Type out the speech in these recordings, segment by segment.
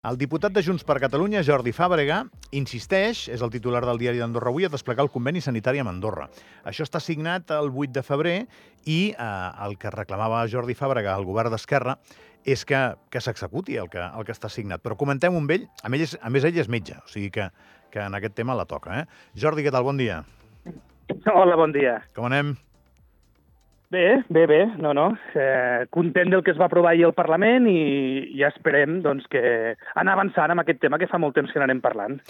El diputat de Junts per Catalunya, Jordi Fàbrega, insisteix, és el titular del diari d'Andorra avui, a desplegar el conveni sanitari amb Andorra. Això està signat el 8 de febrer i eh, el que reclamava Jordi Fàbrega al govern d'Esquerra és que, que s'executi el, que, el que està signat. Però comentem un vell, a més, a més ell és metge, o sigui que, que en aquest tema la toca. Eh? Jordi, què tal? Bon dia. Hola, bon dia. Com anem? Bé, bé, bé, no, no. Eh, content del que es va aprovar ahir al Parlament i ja esperem doncs, que anar avançant amb aquest tema que fa molt temps que n'anem parlant.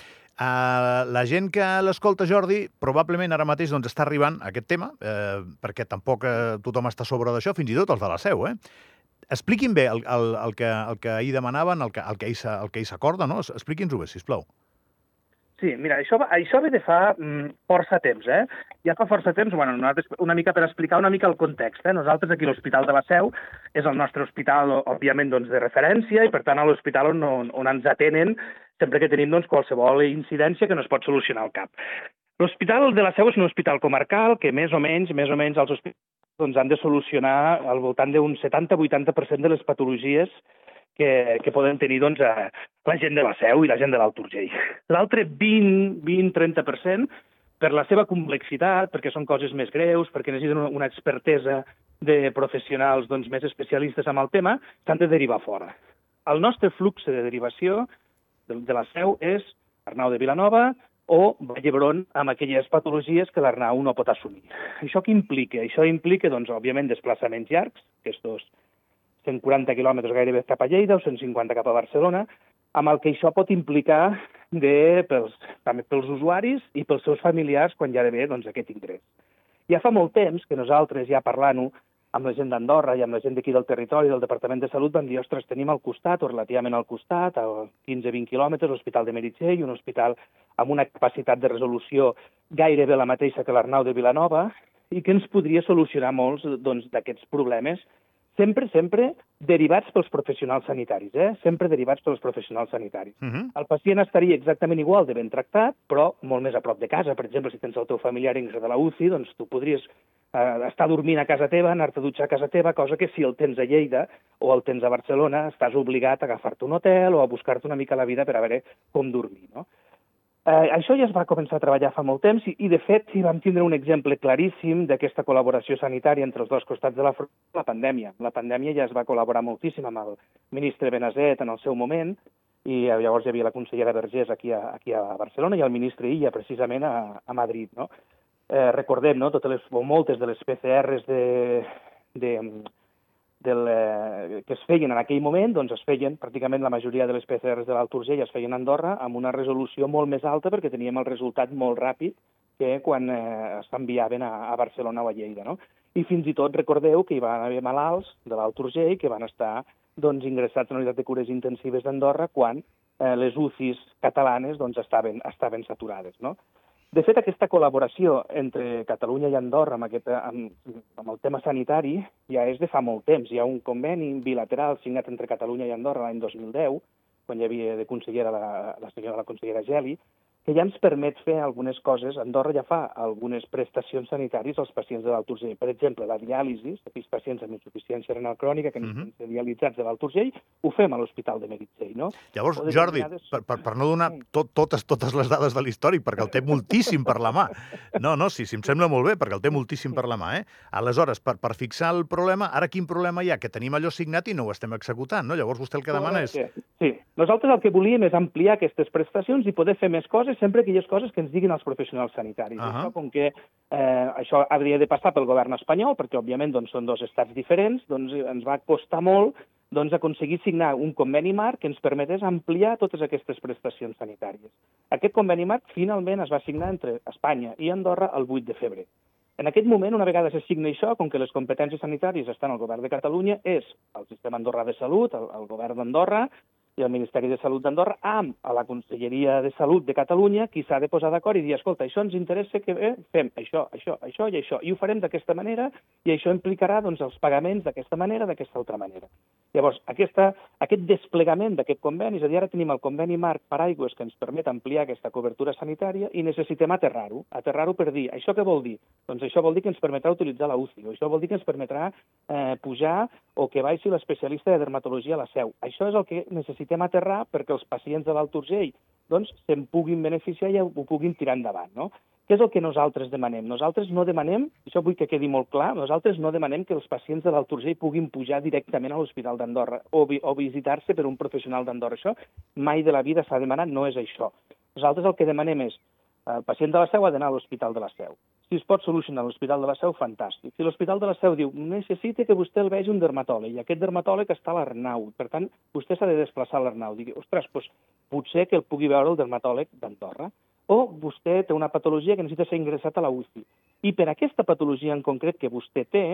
Uh, la gent que l'escolta, Jordi, probablement ara mateix doncs, està arribant a aquest tema, eh, perquè tampoc eh, tothom està sobre d'això, fins i tot els de la seu. Eh? Expliquin bé el, el, el, que, el que ahir demanaven, el que, el que ahir s'acorda, no? Expliqui'ns-ho bé, sisplau. Sí, mira, això, això ve de fa mm, força temps, eh? Ja fa força temps, bueno, una mica per explicar una mica el context, eh? Nosaltres aquí l'Hospital de la Seu és el nostre hospital, òbviament, doncs, de referència i, per tant, a l'hospital on, on, on ens atenen sempre que tenim doncs, qualsevol incidència que no es pot solucionar al cap. L'Hospital de la Seu és un hospital comarcal que més o menys, més o menys els hospitals doncs, han de solucionar al voltant d'un 70-80% de les patologies que, que poden tenir doncs, a la gent de la Seu i la gent de l'Alt Urgell. L'altre 20-30%, per la seva complexitat, perquè són coses més greus, perquè necessiten una expertesa de professionals doncs, més especialistes amb el tema, s'han de derivar fora. El nostre flux de derivació de, la Seu és Arnau de Vilanova o Vallebron amb aquelles patologies que l'Arnau no pot assumir. Això què implica? Això implica, doncs, òbviament, desplaçaments llargs, aquests 140 quilòmetres gairebé cap a Lleida o 150 cap a Barcelona, amb el que això pot implicar de, pels, també pels usuaris i pels seus familiars quan ha d'haver doncs, aquest ingrés. Ja fa molt temps que nosaltres, ja parlant-ho amb la gent d'Andorra i amb la gent d'aquí del territori, del Departament de Salut, vam dir, ostres, tenim al costat, o relativament al costat, a 15-20 quilòmetres, l'Hospital de Meritxell, un hospital amb una capacitat de resolució gairebé la mateixa que l'Arnau de Vilanova, i que ens podria solucionar molts doncs, d'aquests doncs, problemes sempre, sempre derivats pels professionals sanitaris, eh? sempre derivats pels professionals sanitaris. Uh -huh. El pacient estaria exactament igual de ben tractat, però molt més a prop de casa. Per exemple, si tens el teu familiar ingressat a la UCI, doncs tu podries eh, estar dormint a casa teva, anar-te a dutxar a casa teva, cosa que si el tens a Lleida o el tens a Barcelona, estàs obligat a agafar-te un hotel o a buscar-te una mica la vida per a veure com dormir. No? Eh, això ja es va començar a treballar fa molt temps i, i de fet, sí, vam tindre un exemple claríssim d'aquesta col·laboració sanitària entre els dos costats de la front, la pandèmia. La pandèmia ja es va col·laborar moltíssim amb el ministre Benazet en el seu moment i llavors hi havia la consellera Vergés aquí a, aquí a Barcelona i el ministre Illa precisament a, a Madrid. No? Eh, recordem, no? totes les, moltes de les PCRs de, de, del, eh, que es feien en aquell moment, doncs es feien pràcticament la majoria de les PCRs de l'Alt Urgell es feien a Andorra amb una resolució molt més alta perquè teníem el resultat molt ràpid que quan eh, s'enviaven a, a Barcelona o a Lleida. No? I fins i tot recordeu que hi van haver malalts de l'Alt Urgell que van estar doncs, ingressats en unitat de cures intensives d'Andorra quan eh, les UCIs catalanes doncs, estaven, estaven saturades. No? De fet, aquesta col·laboració entre Catalunya i Andorra amb, aquest, amb, amb el tema sanitari ja és de fa molt temps. Hi ha un conveni bilateral signat entre Catalunya i Andorra l'any 2010, quan hi havia de consellera la, la senyora la consellera Geli, que ja ens permet fer algunes coses. Andorra ja fa algunes prestacions sanitàries als pacients de l'Alt Urgell. Per exemple, la diàlisi, aquells pacients amb insuficiència renal crònica que uh -huh. ser dialitzats de l'Alt Urgell, ho fem a l'Hospital de Meritxell, no? Llavors, Jordi, per, per, per no donar tot, totes, totes les dades de l'històric, perquè el té moltíssim per la mà. No, no, sí, sí, em sembla molt bé, perquè el té moltíssim per la mà, eh? Aleshores, per, per fixar el problema, ara quin problema hi ha? Que tenim allò signat i no ho estem executant, no? Llavors vostè el que demana és... Sí, nosaltres el que volíem és ampliar aquestes prestacions i poder fer més coses sempre aquelles coses que ens diguin els professionals sanitaris. Uh -huh. això, com que eh, això hauria de passar pel govern espanyol, perquè òbviament doncs, són dos estats diferents, doncs ens va costar molt doncs, aconseguir signar un conveni marc que ens permetés ampliar totes aquestes prestacions sanitàries. Aquest conveni marc finalment es va signar entre Espanya i Andorra el 8 de febrer. En aquest moment, una vegada se signa això, com que les competències sanitàries estan al govern de Catalunya, és el sistema Andorra de Salut, el, el govern d'Andorra, i el Ministeri de Salut d'Andorra amb a la Conselleria de Salut de Catalunya qui s'ha de posar d'acord i dir, escolta, això ens interessa que eh, fem això, això, això i això, i ho farem d'aquesta manera i això implicarà doncs, els pagaments d'aquesta manera, d'aquesta altra manera. Llavors, aquesta, aquest desplegament d'aquest conveni, és a dir, ara tenim el conveni marc per aigües que ens permet ampliar aquesta cobertura sanitària i necessitem aterrar-ho. Aterrar-ho per dir, això què vol dir? Doncs això vol dir que ens permetrà utilitzar la UCI, o això vol dir que ens permetrà eh, pujar o que baixi l'especialista de dermatologia a la seu. Això és el que necessitem necessitem aterrar perquè els pacients de l'Alt Urgell doncs, se'n puguin beneficiar i ho puguin tirar endavant. No? Què és el que nosaltres demanem? Nosaltres no demanem, això vull que quedi molt clar, nosaltres no demanem que els pacients de l'Alt Urgell puguin pujar directament a l'Hospital d'Andorra o, vi o visitar-se per un professional d'Andorra. Això mai de la vida s'ha demanat, no és això. Nosaltres el que demanem és el pacient de la Seu ha d'anar a l'Hospital de la Seu. Si es pot solucionar l'Hospital de la Seu, fantàstic. Si l'Hospital de la Seu diu necessita que vostè el vegi un dermatòleg, i aquest dermatòleg està a l'Arnau, per tant, vostè s'ha de desplaçar a l'Arnau. Digui, ostres, doncs, potser que el pugui veure el dermatòleg d'Andorra. O vostè té una patologia que necessita ser ingressat a la UCI. I per aquesta patologia en concret que vostè té,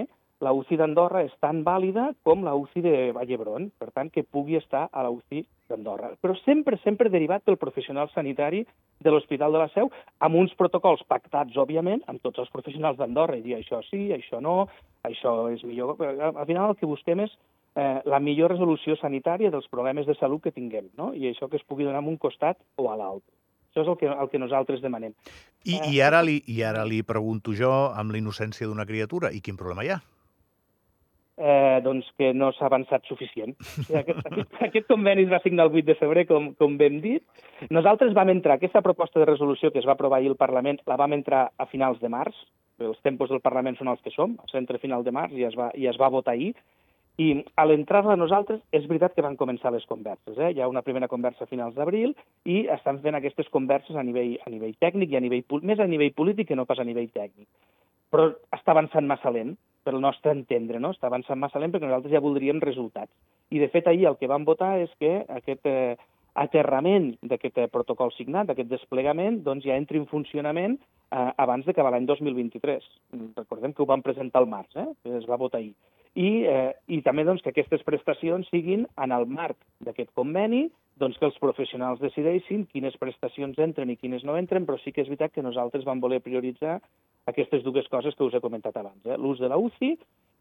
la UCI d'Andorra és tan vàlida com la UCI de Vall d'Hebron, per tant, que pugui estar a la UCI d'Andorra. Però sempre, sempre derivat pel professional sanitari de l'Hospital de la Seu, amb uns protocols pactats, òbviament, amb tots els professionals d'Andorra, i dir això sí, això no, això és millor... Al final el que busquem és eh, la millor resolució sanitària dels problemes de salut que tinguem, no? i això que es pugui donar en un costat o a l'altre. Això és el que, el que nosaltres demanem. I, i, ara li, I ara li pregunto jo, amb la innocència d'una criatura, i quin problema hi ha? Eh, doncs que no s'ha avançat suficient. Aquest, aquest, aquest conveni es va signar el 8 de febrer, com, com vam dit. Nosaltres vam entrar, aquesta proposta de resolució que es va aprovar ahir al Parlament, la vam entrar a finals de març, els tempos del Parlament són els que som, entre final de març i es va, i es va votar ahir, i a l'entrar-la nosaltres és veritat que van començar les converses. Eh? Hi ha una primera conversa a finals d'abril i estan fent aquestes converses a nivell, a nivell tècnic i a nivell, més a nivell polític que no pas a nivell tècnic. Però està avançant massa lent pel nostre entendre, no? Està avançant massa lent perquè nosaltres ja voldríem resultats. I, de fet, ahir el que vam votar és que aquest eh, aterrament d'aquest eh, protocol signat, d'aquest desplegament, doncs ja entri en funcionament eh, abans d'acabar l'any 2023. Recordem que ho vam presentar al març, eh? es va votar ahir. I, eh, i també doncs, que aquestes prestacions siguin en el marc d'aquest conveni, doncs que els professionals decideixin quines prestacions entren i quines no entren, però sí que és veritat que nosaltres vam voler prioritzar aquestes dues coses que us he comentat abans, eh? l'ús de la UCI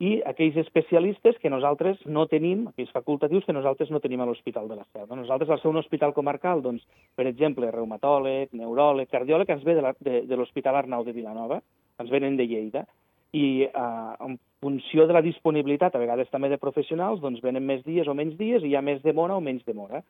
i aquells especialistes que nosaltres no tenim, aquells facultatius que nosaltres no tenim a l'Hospital de la Seu. No? Nosaltres, al ser un hospital comarcal, doncs, per exemple, reumatòleg, neuròleg, cardiòleg, ens ve de l'Hospital Arnau de Vilanova, ens venen de Lleida, i eh, en funció de la disponibilitat, a vegades també de professionals, doncs venen més dies o menys dies i hi ha més demora o menys demora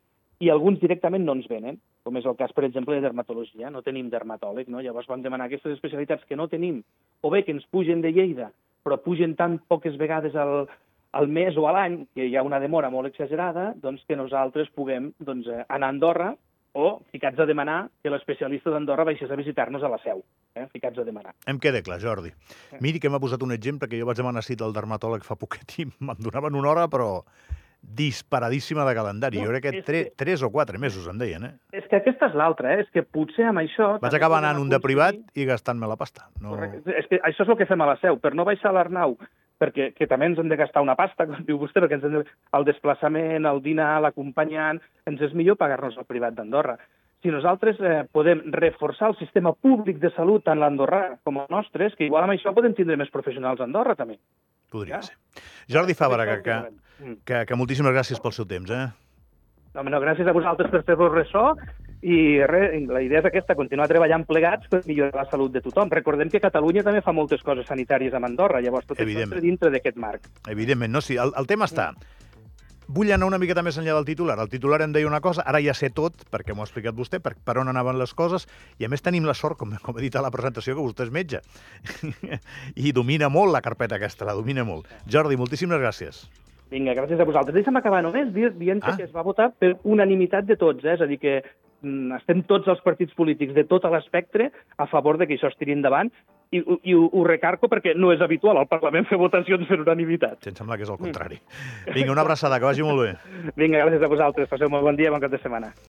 i alguns directament no ens venen, com és el cas, per exemple, de dermatologia. No tenim dermatòleg, no? Llavors vam demanar aquestes especialitats que no tenim, o bé que ens pugen de Lleida, però pugen tan poques vegades al, al mes o a l'any, que hi ha una demora molt exagerada, doncs que nosaltres puguem doncs, eh, anar a Andorra o ficats a demanar que l'especialista d'Andorra baixés a visitar-nos a la seu. Eh? Ficats a demanar. Em queda clar, Jordi. Miri que m'ha posat un exemple que jo vaig demanar cita al dermatòleg fa poquet i me'n donaven una hora, però disparadíssima de calendari. No, jo crec que, tre, que tres o quatre mesos em deien, eh? És que aquesta és l'altra, eh? És que potser amb això... Vaig acabar anant un de privat i gastant-me la pasta. No... Correcte. És que això és el que fem a la seu. Per no baixar a l'Arnau, perquè que també ens hem de gastar una pasta, com diu vostè, perquè ens hem de... el desplaçament, el dinar, l'acompanyant, ens és millor pagar-nos el privat d'Andorra. Si nosaltres eh, podem reforçar el sistema públic de salut, tant l'Andorrà com el nostre, és que igual amb això podem tindre més professionals a Andorra, també. Podria ja? ser. Jordi Fàbrega, que, que, que, que moltíssimes gràcies pel seu temps. Eh? No, no, gràcies a vosaltres per fer-vos ressò i re, la idea és aquesta, continuar treballant plegats per millorar la salut de tothom. Recordem que Catalunya també fa moltes coses sanitàries amb Andorra, llavors tot això dintre d'aquest marc. Evidentment, no, sí, el, el tema està. Mm Vull anar una miqueta més enllà del titular. El titular em deia una cosa, ara ja sé tot, perquè m'ho ha explicat vostè, per, per on anaven les coses, i a més tenim la sort, com, com he dit a la presentació, que vostè és metge. I domina molt la carpeta aquesta, la domina molt. Jordi, moltíssimes gràcies. Vinga, gràcies a vosaltres. Deixa'm acabar només dient ah. que es va votar per unanimitat de tots, eh? és a dir, que estem tots els partits polítics de tot l'espectre a favor de que això es tiri endavant i, i ho, ho recarco perquè no és habitual al Parlament fer votacions per unanimitat. Sí, em sembla que és el contrari. Vinga, una abraçada, que vagi molt bé. Vinga, gràcies a vosaltres. Passeu molt bon dia, bon cap de setmana.